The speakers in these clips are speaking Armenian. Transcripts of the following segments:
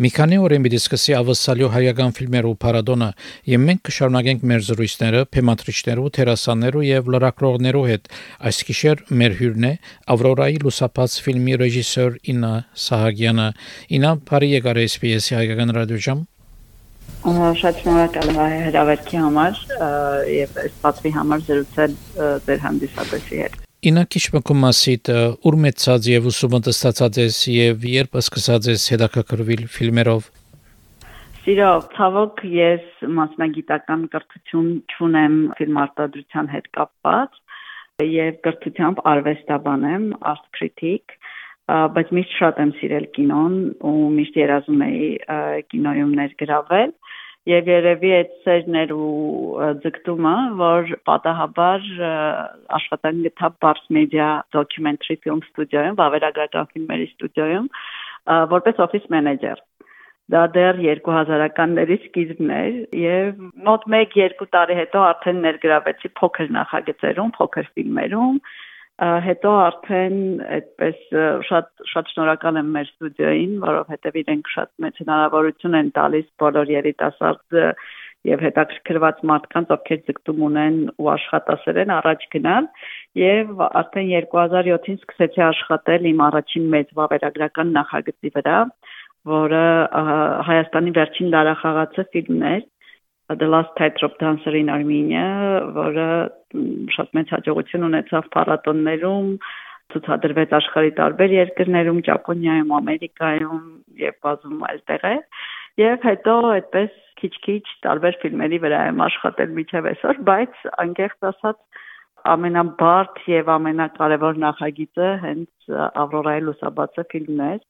Մի քանի օր եմ դիսկսի ավսալյո հայական ֆիլմերու փառատոնը, եւ մենք կշարունակենք մեր զրույցները թեմատրիչներու, թերասաններու եւ լրագրողներու հետ։ Այս գիշեր մեր հյուրն է Ավրորայի լուսապած ֆիլմի ռեժիսոր Ինա Սահագյանը։ Ինա բարի եկար SPS-ի հայկական ռադիոժամ։ Շատ շնորհակալ եմ հրավերքի համար եւ այս պատվի համար զրուցել ձեր հանդիսատեսի հետ։ Ինա քիչ մկոմասիտ ուր մեծած եւ ուսումը ստացած ես եւ երբ սկսած ես հետաքրքրվել ֆիլմերով Սիրով, ցավոք ես մասնագիտական կրթություն չունեմ ֆիլմարտադրության հետ կապված եւ կրթությամբ արվեստաբան եմ, art critic, բայց միշտ շատ եմ սիրել կինոն ու միշտ երազում էի կինոյում ներգրավել եւ երևի այդ սերներ ու ձգտումը, որ պատահաբար աշխատանք գտա Bars Media Documentary Film Studio-ում, վավերագրական ֆիլմերի ստուդիոյում, որպես office manager դա դեռ 2000-ականների սկիզբն էր եւ մոտ 1-2 տարի հետո արդեն ներգրավեցի փոքր նախագծերում, փոքր ֆիլմերում հետո արդեն այդպես շատ շատ շնորհակալ եմ մեր ստուդիոին, որովհետև իրենք շատ մեծ հնարավորություն են տալիս բոլոր երիտասարդ եւ հետաքրքրված մարդկանց, ովքեր ձգտում ունեն ու աշխատասեր են առաջ գնալ եւ արդեն 2007-ին սկսեցի աշխատել իմ առաջին մեծ վավերագրական նախագծի վրա, որը Հայաստանի վերջին դարախաղացը ֆիլմն էր The Last Tightrope Dancer in Armenia, որը շատ մեծ հաջողություն ունեցավ փառատոններում, ցուցադրվեց աշխարհի տարբեր երկրներում, Ճապոնիայում, Ամերիկայում եւ բազում այլ տեղեր։ Եվ հետո այդպես քիչ-քիչ տարբեր ֆիլմերի վրա եմ աշխատել միջև այսօր, բայց անկեղծ ասած ամենաբարդ եւ ամենակարևոր նախագիծը հենց Ավրորայի լուսաբացը ֆիլմն էր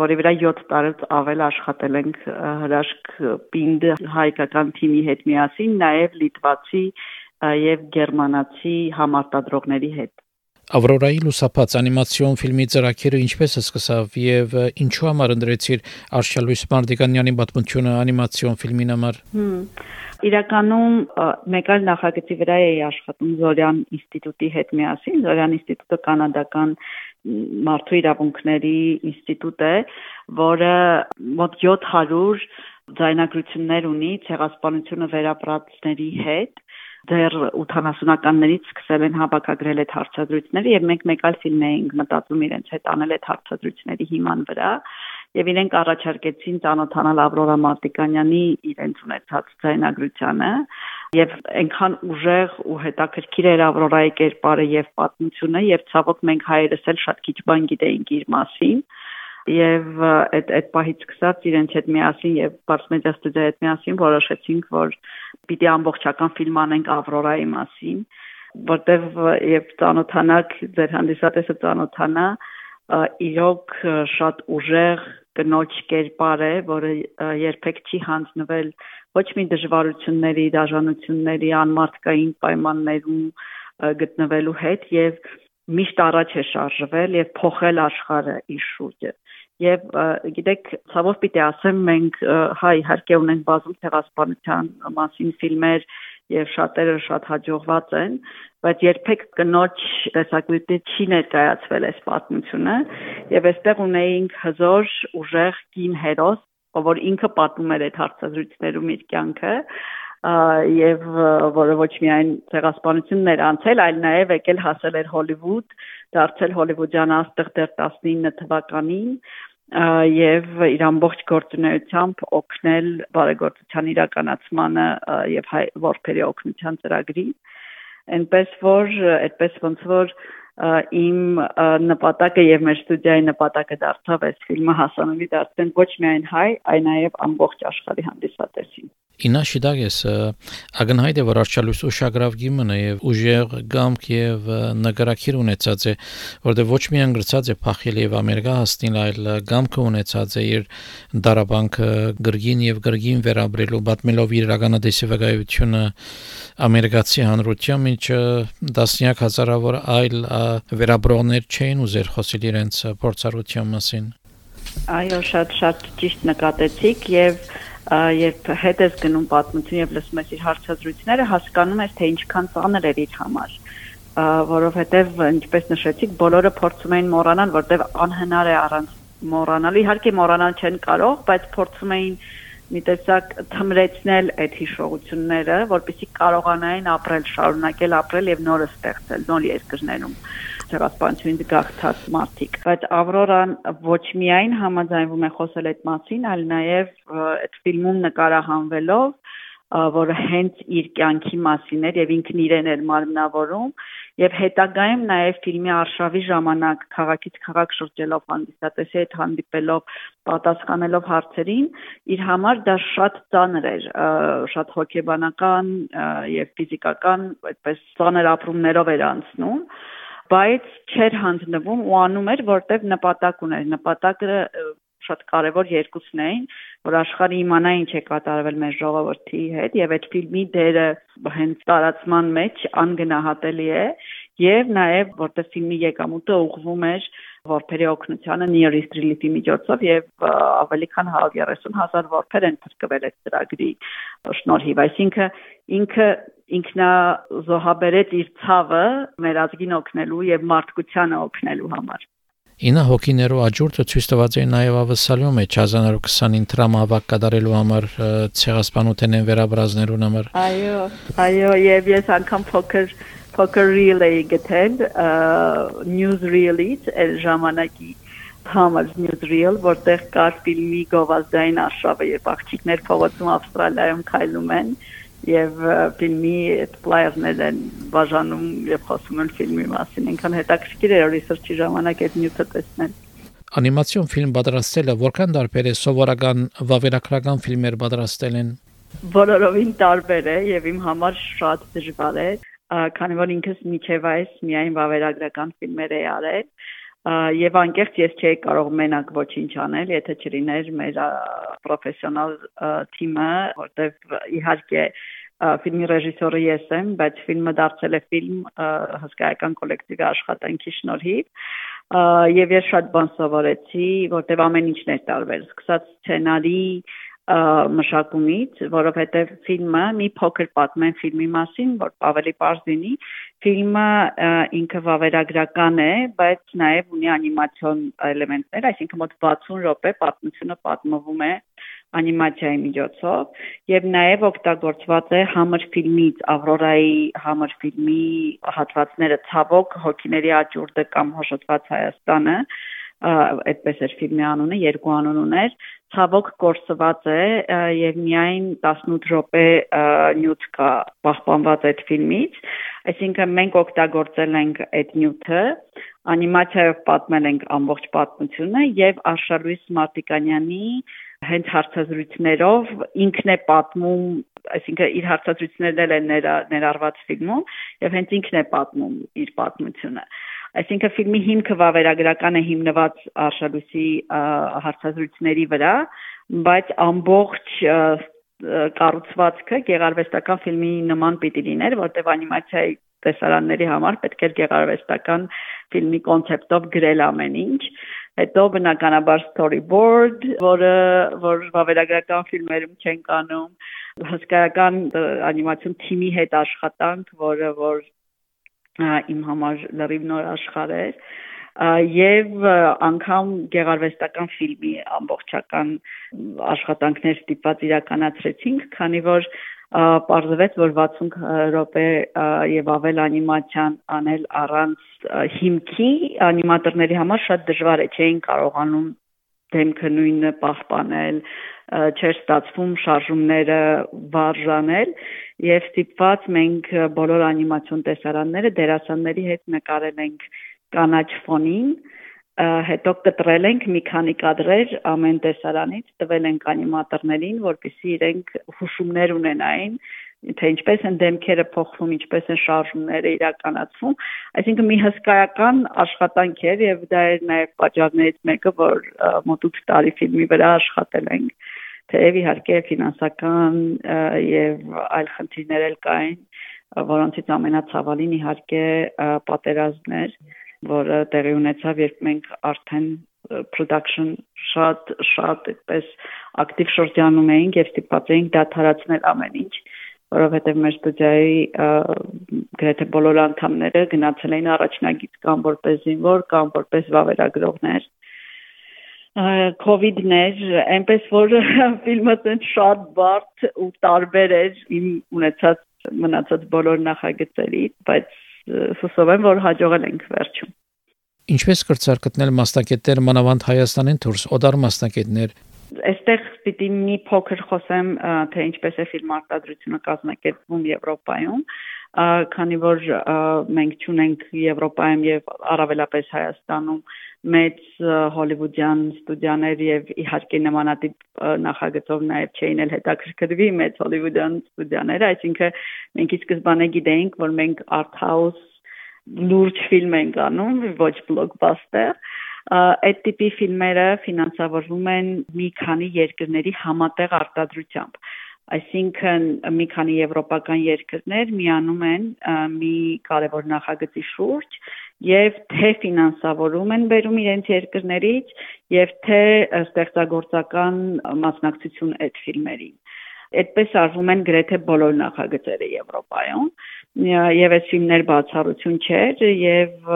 որի վրա 7 տարուց ավել աշխատել ենք հրաշք պինդ հայկական թիմի հետ միասին, նաև լիտվացի եւ գերմանացի համարտադրողների հետ։ Ավրորայի լուսապած անիմացիոն ֆիլմի ծրագիրը ինչպես է սկսավ եւ ինչու համար ընտրեցիր Արշալույս Մարտիկանյանի պատմությունը անիմացիոն ֆիլմին համար։ Իրականում մեկ այլ նախագծի վրա էի աշխատում Զորյան ինստիտուտի հետ միասին։ Զորյան ինստիտուտը կանադական մարդու իրավունքների ինստիտուտ է, որը մոտ 700 ձայնագրություններ ունի ցեղասպանությունը վերապրածների հետ դեռ 80-ականներից սկսել են հավաքագրել այդ հարցադրույթները եւ մենք մեկ այլ ֆիլմ էինք մտածում իրենց հետ անել այդ հարցադրույթների հիման վրա եւ իրենք առաջարկեցին ճանոթանալ Ավրորա Մարտիկանյանի իրենց ունեցած ձայնագրությանը եւ այնքան ուժեղ ու հետաքրքիր էր Ավրորայի կերպարը եւ պատմությունը եւ ցավոք մենք հայերս էլ շատ քիչ բան գիտեինք իր մասին եւ այդ այդ պահից սկսած իրենց հետ միասին եւ Բարսմեդիա ստուդիայի հետ միասին որոշեցինք, որ պիտի ամբողջական ֆիլմ անենք Ավրորայի մասին, որտեվ եւ ծանոթանակ ձեր հանդիսատեսը ծանոթանա իրոք շատ ուժեղ կնոջ կերպար է, որը երբեք չի հանձնվել ոչ մի դժվարությունների, դաժանությունների, անմարդկային պայմաններում գտնվելու հետ եւ միշտ առաջ է շարժվել եւ փոխել աշխարհը իր շուրջը եւ գիտեք ցավով պիտի ասեմ մենք հայ իհարկե ունենք բազում ցեղասպանության մասին ֆիլմեր եւ շատերը շատ հաջողված են բայց երբեք կնոջ տեսակետի չի ներկայացվել այս պատմությունը եւ այստեղ ունեինք հզոր ուժեղ կին հերոս որ ինքը պատմում էր այդ հարցազրույցներում իր կյանքը եւ որը ոչ միայն ցեղասպանություններ անցել, այլ նաեւ եկել հասել էր Հոլիվուդ, դարձել հոլիվուդյան աստղ դեռ 19 թվականին եւ իր ամբողջ գործունեությամբ օգնել բարեգործության իրականացմանը եւ որբերի օգնության ծրագրի այնպես որ այդպես ոնց որ իմ նպատակը եւ մեր ստուդիայի նպատակը դարձավ այս ֆիլմը հասանելի դարձնել ոչ միայն հայ, այլ նաեւ ամբողջ աշխարհի հանդիսատեսին։ Ինա շիդագես ագնհայտ է որ արչալույս ուշագրավ գիմն է եւ ուժեղ գամք եւ նկարակիր ունեցած է որտեղ ոչ միայն գրծած է փախել եւ ամերիկա հասնիլ այլ գամքը ունեցած է իր դարաբանքը գրգին եւ գրգին վերաբրելու պատմելով իր իրականադեսի վկայությունը ամերիկացի հանրության ինչ դասնյակ հազարավոր այլ վերաբրողներ չէին ուզեր խոսել իրենց փորձառության մասին Այո, շատ շատ ճիշտ նկատեցիք եւ երբ հետ ես գնում պատմություն եւ լսում ես իր հարցազրույցները, հասկանում ես, թե ինչքան ծանր էր իր համար որովհետև ինչպես նշեցիք, բոլորը փորձում էին մոռանալ, որտեվ անհնար է առանց մոռանալ։ Իհարկե մոռանալ չեն կարող, բայց փորձում էին մի տեսակ թմրեցնել այդ հիշողությունները, որպեսզի կարողանային ապրել, շարունակել ապրել եւ նորը ստեղծել նոր երկրներում ցեղասպանությունից գաղթած մարդիկ։ Բայց Ավրորան ոչ միայն համաձայնվում է խոսել այդ մասին, այլ նաև այդ ֆիլմում նկարահանվելով որը հենց իր կյանքի մասին էր եւ ինքն իրեն էր մարմնավորում եւ հետագայում նաեւ ֆիլմի արշավի ժամանակ քաղաքից քաղաք շրջելով հանդիսատեսի հետ հանդիպելով պատասխանելով հարցերին իր համար դա շատ ծանր էր շատ հոգեբանական եւ ֆիզիկական այդպես ծանր ապրումներով էր անցնում բայց չէր հանձնվում ու անում էր որտեվ նպատակ ուներ նպատակը շատ կարևոր երկուսն էին, որ աշխարհը իմանա ինչ է կատարվել մեր ժողովրդի հետ եւ այդ ֆիլմի դերը հենց տարածման մեջ անգնահատելի է եւ նաեւ որտեղ ֆիլմի եկամուտը ուղղվում էր որբերի օգնությանը Near East Relief-ի միջոցով եւ ավելի քան 130 հազար որբեր են փրկվել այդ ծրագրի շնորհիվ այսինքն ինքը ինքնա զոհաբերեց իր ցավը մեր ազգին օգնելու եւ մարդկությանը օգնելու համար Ինը հոգիներու աջուրդը ցույց տված է նաև ավսալյում է 1920-ին տրամահավաք կատարելու համար ցեղասպանութենեն վերաբրազներուն համար։ Այո, այո, եւ ես անգամ փոքր փոքր reel էի գտել, news reel-ից el ժամանակի համար news reel, որտեղ կար ֆիլմի գովազդային արշավը, երբ աղջիկներ փողոցում Ավստրալիայում քայլում են եւ ֆիլմի այդ ֆլայերներ են բաժանում եւ խոսում են ֆիլմի մասին։ Ինքան հետաքրքիր է ռիսերչի ժամանակ այդ նյութը տեսնել։ Անիմացիոն ֆիլմ պատրաստելը որքան տարբեր է սովորական վավերագրական ֆիլմեր պատրաստել են։ Բոլորովին տարբեր է եւ իմ համար շատ դժվար է, քանի որ ինքս միջև այս միայն վավերագրական ֆիլմեր էի արել եւ անկեղծ ես չէի կարող մենակ ոչինչ անել, եթե չլիներ մեր պրոֆեսիոնալ թիմը, որտեղ իհարկե ֆիլմի ռեժիսորը ես եմ, բայց ֆիլմը դարձել է ֆիլմ հսկայական կոլեկտիվի աշխատանքի շնորհիվ եւ ես շատ բան սովորեցի, որտեղ ամեն ինչն էր տարբեր, սկսած սցենարի, մշակումից, որովհետև ֆիլմը մի փոքր պատմեն ֆիլմի մասին, որ ավելի པարզ լինի, ֆիլմը ինքը վավերագրական է, բայց նաև ունի անիմացիոն էլեմենտներ, այսինքն մոտ 60 րոպե պատմությունը պատմվում է անիմացիայի միջոցով եւ նաեւ օգտագործված է համր ֆիլմից Ավրորայի համր ֆիլմի հատվածները ցավոք հոգիների աճուրդը կամ հոշոտված Հայաստանը այդպես էր ֆիլմի անունը, երկու անուն ուներ, ցավոք կորսված է եւ միայն 18 րոպե նյութ կա պահպանված այդ ֆիլմից, այսինքն մենք օգտագործել ենք այդ նյութը, անիմացիայով պատմել ենք ամբողջ պատմությունը եւ Արշալույս Մարտիկանյանի հենց հարցազրույցներով ինքն է պատմում, այսինքն իր հարցազրույցներն են ներառված ֆիլմում եւ հենց ինքն է պատմում իր պատմությունը։ Այսինքն ֆիլմի հիմքը վավերագրական է հիմնված Արշալույսի հարցազրույցների վրա, բայց ամբողջ կառուցվածքը գեղարվեստական ֆիլմի նման պիտի լիներ, որտեղ անիմացիայի տեսարանների համար պետք էր գեղարվեստական ֆիլմի կոնցեպտով գրել ամեն ինչ հետո բնականաբար storyboard, որը որ վավերագրական ֆիլմերում չեն կանում հսկայական անիմացիոն թիմի հետ աշխատանք, որը որ իմ համար լրիվ նոր աշխարհ էր եւ անգամ գեղարվեստական ֆիլմի ամբողջական աշխատանքներ ստիպված իրականացրեցինք, քանի որ պարզվեց, որ 60 րոպե եւ ավել անիմացիան անել առանց հիմքի անիմատորների համար շատ դժվար է, չէին կարողանում դեմքը նույնը պահպանել, չէր ստացվում շարժումները վարժանել եւ ստիպված մենք բոլոր անիմացիոն տեսարանները դերասանների հետ նկարել ենք կանաչ ֆոնին հետո կտրել ենք մի քանի կադրեր ամեն տեսարանից տվել ենք անիմատորներին որպեսզի իրենք հուշումներ ունենային թե ինչպես են դեմքերը փոխվում, ինչպես են շարժումները իրականացվում, այսինքն մի հսկայական աշխատանք էր եւ դա էր նաեւ պատճառներից մեկը, որ մոտ 8 տարի ֆիլմի վրա աշխատել ենք թեև իհարկե ֆինանսական եւ այլ խնդիրներ էլ կային, որոնցից ամենացավալին իհարկե պատերազմն էր, որը տեղի ունեցավ, երբ մենք արդեն production շատ շատ այդպես ակտիվ շրջանում էինք եւ ստիպված էինք դադարացնել ամեն ինչ որովհետև մեր ստուդիայի գրեթե բոլոր անդամները գնացել էին առաջնագիծ կամ որպես զինվոր կամ որպես վավերագրողներ COVID-ն էր, այնպես որ ֆիլմը ցած շատ բարդ ու տարբեր էր իմ ունեցած մնացած բոլոր նախագծերի, բայց հուսով եմ, որ հաջողել ենք վերջում։ Ինչպես կրծար գտնել մասնակիցներ մանավանդ Հայաստանին դուրս, օդար մասնակիցներ Այստեղ պիտի մի փոքր խոսեմ, թե ինչպես է ֆիլմ արտադրությունը կազմակերպվում Եվրոպայում, քանի որ մենք ճունենք Եվրոպայում եւ առավելապես Հայաստանում մեծ հոլիվուդյան ստուդիաներ եւ իհարկե նմանատիպ նախագծով նաեւ չէին էլ հետաքրքրվի մեծ հոլիվուդյան ստուդիաները, այսինքն մենք ի սկզբանե գիտեինք, որ մենք art house լուրջ ֆիլմ ենք անում, ոչ բլոկբաստեր այդ տիպի ֆիլմերը ֆինանսավորվում են մի քանի երկրների համատեղ արտադրությամբ այսինքն մի քանի եվրոպական երկրներ միանում են մի կարևոր նախագծի շուրջ եւ թե ֆինանսավորում են բերում իրենց երկրներից եւ թե ստեղծագործական մասնակցություն այդ ֆիլմերին Այդպես արվում են գրեթե բոլոր նախագծերը Եվրոպայում եւ այս ֆիլմներ բացառություն չէր եւ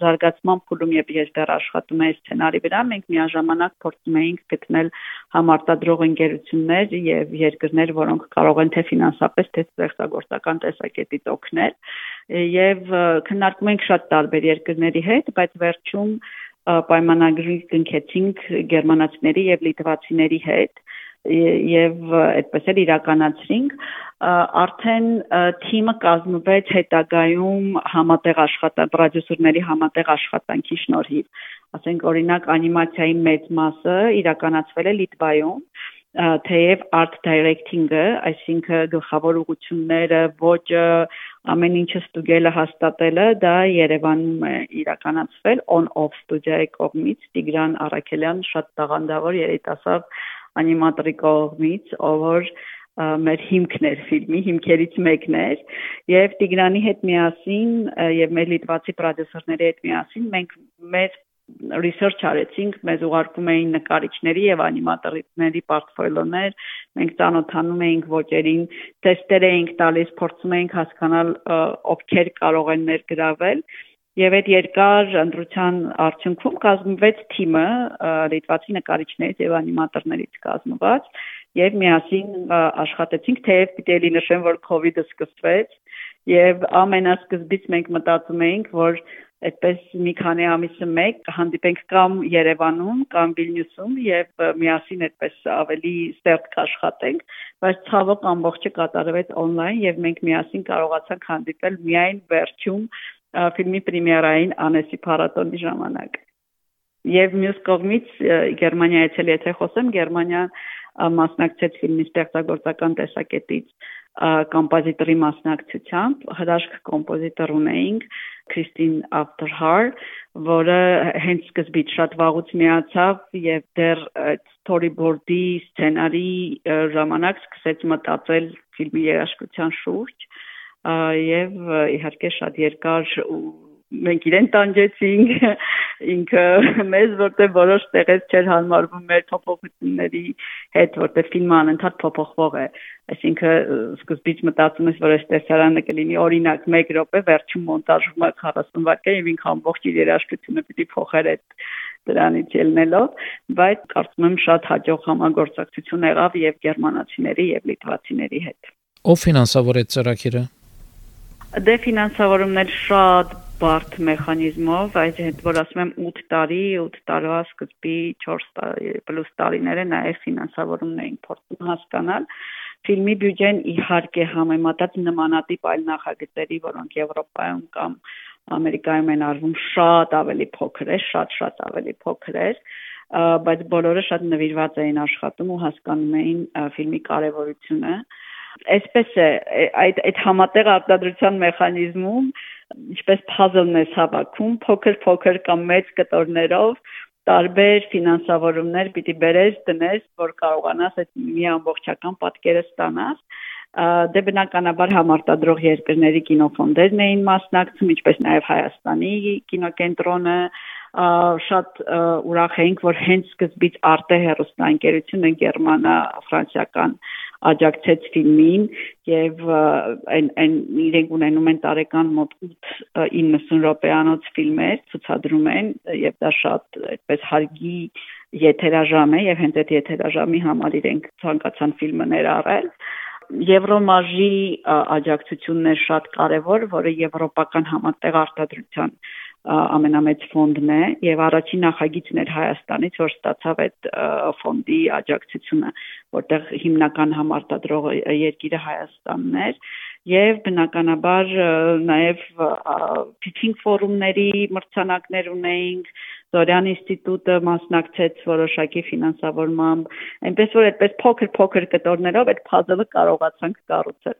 զարգացման փուլում երբ ես դեռ աշխատում եի սցենարի վրա մենք միաժամանակ փորձում էինք գտնել համարտադրող ընկերություններ եւ երկրներ, որոնք կարող են թե ֆինանսապես, թե ստեղծագործական տեսակետից օգնել եւ քննարկում ենք շատ տարբեր երկրների հետ, բայց վերջում պայմանագրի կնքեցինք գերմանացիների եւ լիտվացիների հետ եւ այդպես էլ իրականացրինք արդեն թիմը կազմվեց հետագայում համատեղ աշխատանք պրոդյուսերների համատեղ աշխատանքի շնորհիվ ասենք օրինակ անիմացիայի մեծ մասը իրականացվել է Լիտվայում թեև art directing-ը, այսինքն գլխավոր ուղությունները, ոճը, ամեն ինչը ստուգելը հաստատելը դա Երևանում է իրականացվել on-off ստուդիայի կողմից Տիգրան Արաքելյան շատ տաղանդավոր երիտասարդ անիմատորի կողմից, որ մեր հիմքն էր ֆիլմի, հիմքերից մեկն էր եւ Տիգրանի հետ միասին եւ մեր լիտվացի պրոդյուսերների հետ միասին մենք մեր research արեցինք, մեզ ուղարկում էին նկարիչների եւ անիմատորների պորտֆոլիոներ, մենք ծանոթանում էինք ոճերին, տեստեր էինք տալիս, փորձում էինք հասկանալ ովքեր կարող են ներգրավել Եվ այդ երկար ընտրության արդյունքում կազմվեց թիմը լիտվացի նկարիչներից եւ անիմատորներից կազմված եւ միասին աշխատեցինք թեև պիտի նշեմ որ կ ូវ իդը սկսվեց եւ ամենասկզբից մենք մտածում էինք որ այդպես մի քանի ամիսը մեկ կհանդիպենք կամ Երևանում կամ Վիլնյուսում եւ միասին այդպես ավելի ստերտ կաշխատենք բայց ցավոք ամբողջը կատարվեց on-line եւ մենք միասին կարողացանք հանդիպել միայն վերջում ֆիլմի պրեմիերային անեսի փառատոնի ժամանակ։ Եվ մյուս կողմից Գերմանիայից էլ եթե խոսեմ, Գերմանիա մասնակցեց ֆիլմի ստեղծագործական տեսակետից կոմպոզիտորի մասնակցությամբ հրաշք կոմպոզիտոր ունեինք Քրիստին Afterhar, որը հենց սկզբից շատ վաղուց միացավ եւ դեռ storyboard-ի սցենարի ժամանակ սկսեց մտածել ֆիլմի երաժշտության շուրջ եւ իհարկե շատ երկար ու մենք իրեն տանջեցինք ինքը մեզ որտեղ որոշ տեղից չէր հարմարվում մեր փոփոխությունների հետ որտեղ ֆիլմը անընդհատ փոփոխվող է այսինքն սկզբից մտածում ես որ այս տեսարանը կլինի օրինակ 1 րոպե վերջում մոնտաժվում է 40 վայրկյան եւ ինքը ամբողջ իր երաժշտությունը պիտի փոխեր այդ դրանից ելնելով բայց կարծում եմ շատ հաջող համագործակցություն եղավ եւ գերմանացիների եւ լիտվացիների հետ ով ֆինանսավորեց ծրագիրը Դե ֆինանսավորումն էլ շատ բարդ մեխանիզմով, այս հետ որ ասում եմ 8 տարի, 8 տարվա սկզբի 4 տարի պլյուս տարիները նաև ֆինանսավորումն էին փորձում հասկանալ։ Ֆիլմի բյուջեն իհարկե համեմատած նմանատիպ այլ նախագծերի, որոնք Եվրոպայում կամ Ամերիկայում են արվում, շատ ավելի փոքր է, շատ-շատ ավելի փոքր է բայց բոլորը շատ նվիրված էին աշխատում ու հասկանում էին ֆիլմի կարևորությունը Այսպես է այդ այդ համատեղ արտադրության մեխանիզմում ինչպես puzzle-ն է հավաքում փոքր-փոքր կամ մեծ կտորներով տարբեր ֆինանսավորումներ պիտի բերես դնես, որ կարողանաս այդ մի ամբողջական պատկերը ստանաս դե բնականաբար համարտադրող երկրների կինոֆոնդերն էին մասնակցում, ինչպես նաև Հայաստանի կինոկենտրոնը, շատ ուրախ էինք, որ հենց սկզբից Arte հերոստանգերությունը գերմանա ֆրանսիական աջակցեց ֆիլմին եւ այն այն իրենք ունենում են տարեկան մոտ 8-90 րոպեանոց ֆիլմեր ցուցադրում են եւ դա շատ այդպես հարգի եթերաժամ է եւ հենց այդ եթերաժամի համար իրենք ցանկացան ֆիլմը ներառել Եվրոմաժի աջակցությունն է շատ կարևոր, որը եվրոպական համատեղ արտադրության ամենամեծ ֆոնդն է եւ առաջին նախագիծն էր Հայաստանից, որ ստացավ այդ ֆոնդի աջակցությունը, որտեղ հիմնական համարտադրող երկիրը Հայաստանն էր եւ բնականաբար նաեւ pitching ֆորումների մրցանակներ ունեինք Զորյան ինստիտուտը մասնակցեց որոշակի ֆինանսավորմամբ այնպես որ այդպես փոքր-փոքր կտորներով այդ puzzle-ը կարողացանք կառուցել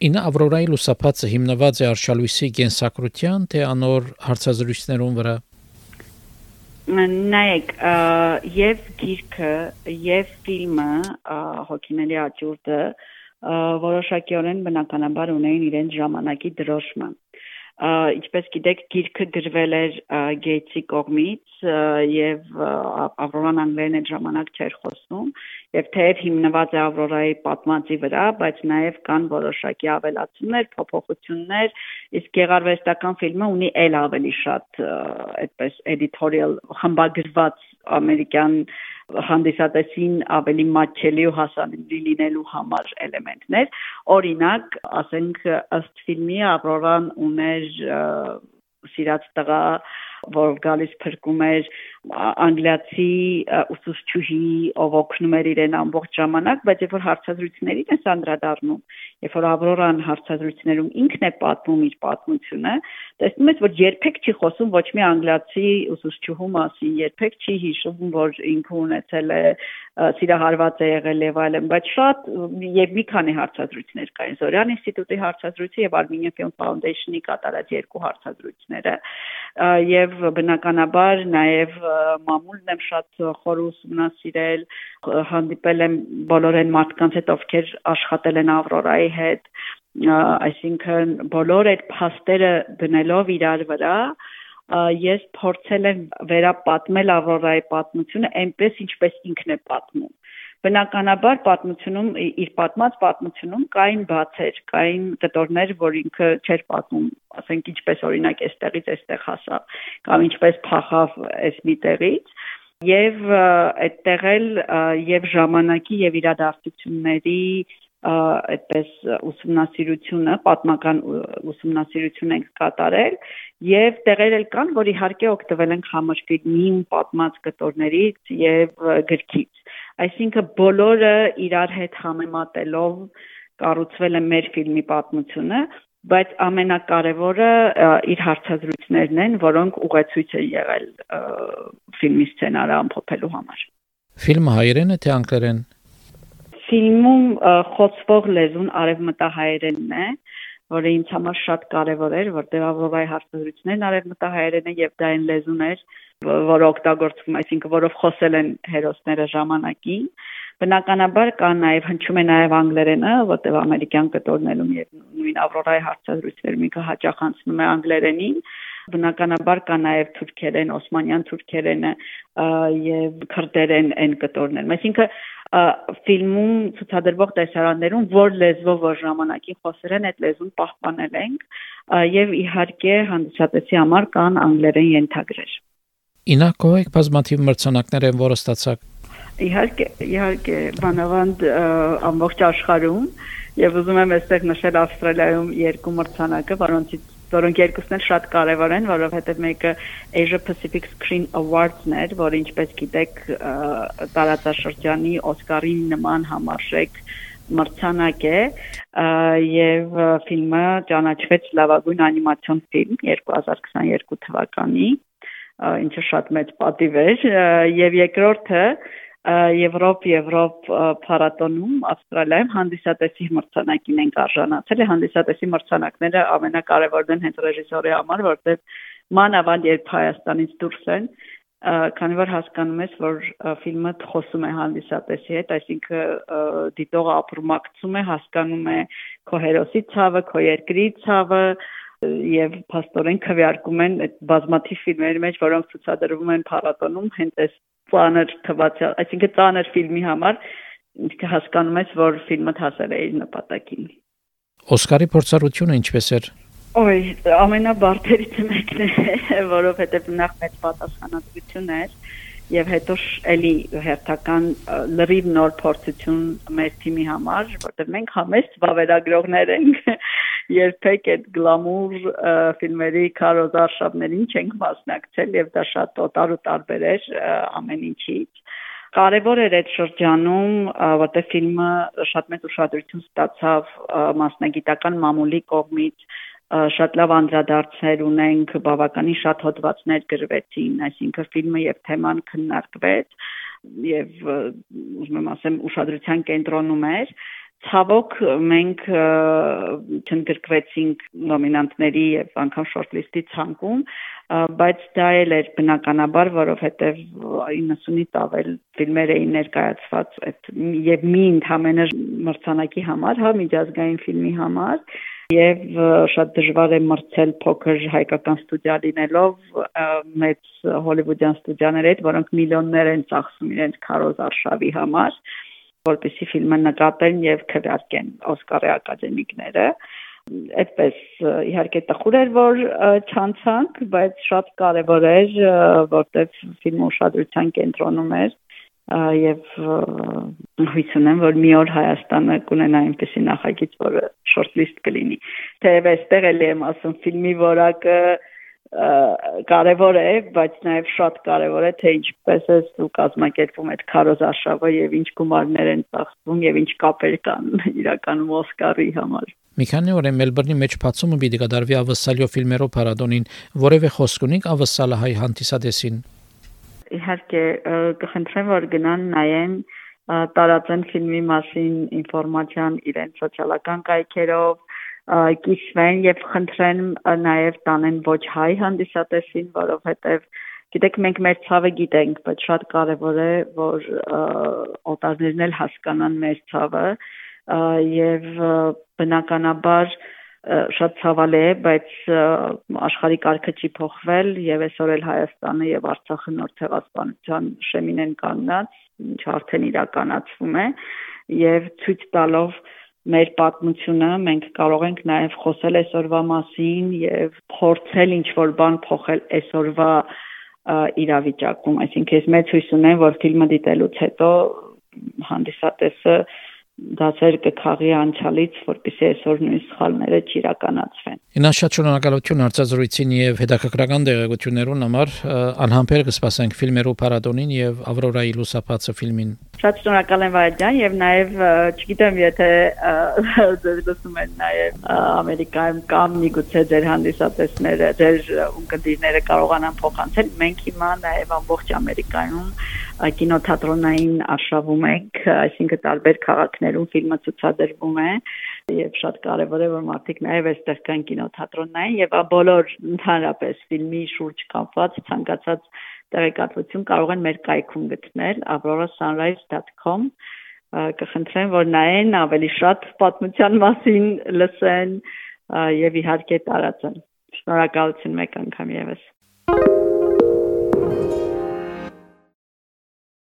Ինը Ավրորայի լուսապացը հիմնված է արշալույսի գենսակրության թե անոր հարցազրույցներուն վրա նայեք եւ գիրքը եւ ֆիլմը հոգիների աճուրդը որոշակիորեն բնականաբար ունեին իրենց ժամանակի դրոշմը ինչպես գիտեք գիրքը գրվել էր Գեյցի կողմից եւ Ավրորան անգլերեն այդ ժամանակ չէր խոսում եւ թեև հիմնված է Ավրորայի պատմածի վրա, բայց նաեւ կան որոշակի ավելացումներ, փոփոխություններ, իսկ գեղարվեստական ֆիլմը ունի ել ավելի շատ այդպես editorial խմբագրված ամերիկյան հանդիսատեսին ավելի մատչելի ու հասանելի լինելու համար էլեմենտներ օրինակ ասենք ըստ ֆիլմի Ավրորան ուներ սիրած տղա որ գալիս փրկում էր անգլիացի ուսուցչուհի, ով օգնում էր իրեն ամբողջ ժամանակ, բայց երբ որ հարցազրույցներին է անդրադառնում, երբ որ Ավրորան հարցազրույցներում ինքն է պատմում իր պատմությունը, տեսնում ես, որ երբեք չի խոսում ոչ մի անգլիացի ուսուցչուհու մասին, երբեք չի հիշում, որ ինքը ունեցել է սիրահարված է եղել եւ այլն, բայց շատ եւ մի քանի հարցազրույցներ կային Զորյան ինստիտուտի հարցազրույցը եւ Armenian Film Foundation-ի կատարած երկու հարցազրույցները եւ բնականաբար նաեւ մամուլն եմ շատ խոր ուսումնասիրել հանդիպել եմ բոլոր այն մարդկանց հետ ովքեր աշխատել են Ավրորայի հետ այսինքն բոլոր այդ փաստերը դնելով իրար վրա ես փորձել եմ վերապատմել Ավրորայի պատմությունը այնպես ինչպես ինքն է պատմում բնականաբար պատմությունում իր պատմած պատմությունում կային բացեր, կային կտորներ, որ ինքը չէր պատմում, ասենք ինչպես օրինակ այստեղից այստեղ հասավ, կամ ինչպես փախավ այս մի տեղից, եւ այդտեղ էլ եւ ժամանակի եւ իրադարձությունների այդպես ուսումնասիրությունը, պատմական ուսումնասիրություն ենք կատարել եւ տեղեր էլ կան, որ իհարկե օգտվել ենք համաշխարհային պատմած կտորներից եւ գրքից։ Այսինքն բոլորը իրար հետ համեմատելով կառուցվել է մեր ֆիլմի պատմությունը, բայց ամենակարևորը իր հարցազրույցներն են, որոնք ուղեցույց են եղել ֆիլմի սցենարը ամփոփելու համար։ Ֆիլմը հայերեն է թե անգլերեն։ Ֆիլմում խոսվող լեզուն արևմտահայերենն է, որը ինձ համար շատ կարևոր էր, որտեղ Ավրորայի հարցազրույցներն արևմտահայերեն է եւ դա այն լեզուն էր, որը օգտագործվում, այսինքն որով խոսել են հերոսները ժամանակին։ Բնականաբար կա նաև հնչում է նաև անգլերենը, որտեղ ամերիկյան կտորներում եւ նույն Ավրորայի հարցազրույցներում ինքը հաճախ անցնում է անգլերենին բնականաբար կա նաև թուրքերեն, օսմանյան թուրքերենը եւ քրդերեն այն կտորներն։ Այսինքն ֆիլմում ցուցադրվող տեսարաններում որ լեզվով որ ժամանակին խոսել են, այդ լեզուն պահպանել ենք եւ իհարկե հանդիսատեսի համար կան անգլերեն ենթագրեր։ Ինակոյք բազմաթիվ մրցանակներ են, որը ստացակ։ Իհարկե, իհարկե, բանավանդ ամբողջ աշխարհում եւ ուզում եմ այստեղ նշել Ավստրալիայում երկու մրցանակը, որոնցից որոնք երկուսն էլ շատ կարևոր են, որովհետև մեկը Asia Pacific Screen Awards-ն էր, որը ինչպես գիտեք տարածաշրջանի Օսկարի նման համարժեք մրցանակ է եւ ֆիլմը ճանաչվեց լավագույն անիմացիոն ֆիլմ 2022 թվականի ինչը շատ մեծ պատիվ էր եւ երկրորդը Եվրոպ Եվրոպ փառատոնում Ավստրալիայում հանդիսատեսի մրցանակին են արժանացել։ Հանդիսատեսի մրցանակները ամենակարևորն են հենց ռեժիսորի համար, որտեղ մանավանդ երբ Հայաստանից դուրս են, քանի որ հասկանում ես, որ ֆիլմը խոսում է հանդիսատեսի հետ, այսինքն դիտողը ապրումակցում է, հասկանում է քո հերոսի ցավը, քո երկրի ցավը, եւ փաստորեն քվեարկում են այդ բազմաթիվ ֆիլմերի մեջ, որոնք ցուցադրվում են փառատոնում, հենց այս ծանր թվացյալ, այսինքն ծանր ֆիլմի համար հասկանում ես, որ ֆիլմը հասել է իր նպատակին։ Օսկարի փորձառությունը ինչպես էր։ Ոյ, ամենաբարդերից մեկն է, որովհետև նախ մեծ պատասխանատվություն էր եւ հետո էլի հերթական լրիվ նոր փորձություն մեր թիմի համար, որտեղ մենք համեստ վավերագրողներ ենք երբեք այդ գլամուր ֆիլմերի քարոզարշավներին չենք մասնակցել եւ դա շատ օտար ու տարբեր էր ամեն ինչից Կարևոր էր այդ շրջանում, որտեղ ֆիլմը շատ մեծ ուշադրություն ստացավ մասնագիտական մամուլի կողմից շատ լավ անդրադարձներ ունենք, բավականին շատ հոդվածներ գրվեցին, այսինքն ֆիլմը եւ թեման քննարկվեց եւ ուզում եմ ասեմ ուշադրության կենտրոնում էր Ցավոք մենք չընդգրկվեցինք նոմինանտների եւ անգամ շորթլիստի ցանկում, բայց դա էլ էր բնականաբար, որովհետեւ 90-ից ավել ֆիլմեր էին ներկայացված այդ եւ մի ընդհանրը մրցանակի համար, հա, միջազգային ֆիլմի համար եւ շատ դժվար է մրցել փոքր հայկական ստուդիա լինելով մեծ հոլիվուդյան ստուդիաների հետ, որոնք միլիոններ են ծախսում իրենց քարոզ արշավի համար որպեսի ֆիլմը նկատեն եւ քվեարկեն Օսկարի ակադեմիկները այդպես իհարկե տխուր էր որ չանցանք, բայց շատ կարևոր էր, որտեղ ֆիլմը ուշադրության կենտրոնում էր եւ հույս ունեմ, որ մի օր Հայաստանը կունենա այնպեսի նախագիծ, որը շորթլիստ կլինի։ Թեև այստեղ էլ եմ ասում ֆիլմի որակը կարևոր է, բայց նաև շատ կարևոր է թե ինչպես է դու կազմակերպում այդ քարոզ արշավը եւ ինչ գումարներ են ծախսվում եւ ինչ կապեր կան իրականում Օսկարի համար։ Մի քանի օր է Մելբուրնի մեջ բացումը պիտի կդարվի ավսալյո ֆիլմերով փառատոնին, որևէ խոսք ունենք ավսալը հայ հանդիսադեսին։ Իհարկե կխնդրեմ որ գնան նայեն տարածեն ֆիլմի մասին ինֆորմացիան իրենց սոցիալական կայքերով կիսվեն եւ խնդրեն նաեւ տանեն ոչ հայ հանդիսատեսին, որովհետեւ գիտեք մենք մեր ցավը գիտենք, բայց շատ կարեւոր է որ օտարներն էլ հասկանան մեր ցավը եւ բնականաբար շատ ցավալի է, բայց աշխարհի կարգը չի փոխվել եւ այսօր էլ Հայաստանը եւ Արցախը նոր ցեղասպանության շեմին են կանգնած, ինչ արդեն իրականացվում է եւ ցույց տալով մեր պատմությունը մենք կարող ենք նաև խոսել այսօրվա մասին եւ փորձել ինչ որ բան փոխել այսօրվա իրավիճակում այսինքն ես մեծ հույս ունեմ որ ֆիլմը դիտելուց հետո հանդիսատեսը դասեր կքաղի անցյալից, որպեսզի այսօր նույն սխալները չիրականացվեն։ Ինա շատ շնորհակալություն արձազրույցին եւ հետաքրքրական տեղեկություններուն համար անհամբեր կսպասենք ֆիլմերու փառատոնին եւ Ավրորայի լուսապացը ֆիլմին։ Շատ շնորհակալ եմ Վայ ջան եւ նաեւ չգիտեմ եթե ձեր լսում են նաեւ Ամերիկայում կամ միգուցե ձեր հանդիսատեսները, ձեր ունկնդիրները կարողանան փոխանցել։ Մենք հիմա նաեւ ամբողջ Ամերիկայում կինոթատրոնային արշավում ենք, այսինքն տարբեր քաղաքներում ֆիլմը ցուցադրվում է եւ շատ կարեւոր է որ մարդիկ նաեւ այստեղ կան կինոթատրոնային եւ բոլոր ընդհանրապես ֆիլմի շուրջ կապված ցանկացած տեղեկատվություն կարող են մեր կայքում գտնել aurora.sunrise.com կխնդրեմ որ նայեն ավելի շատ պատմության մասին լսեն եւ իհարկե տարածեն շնորհակալություն մեկ անգամ եւս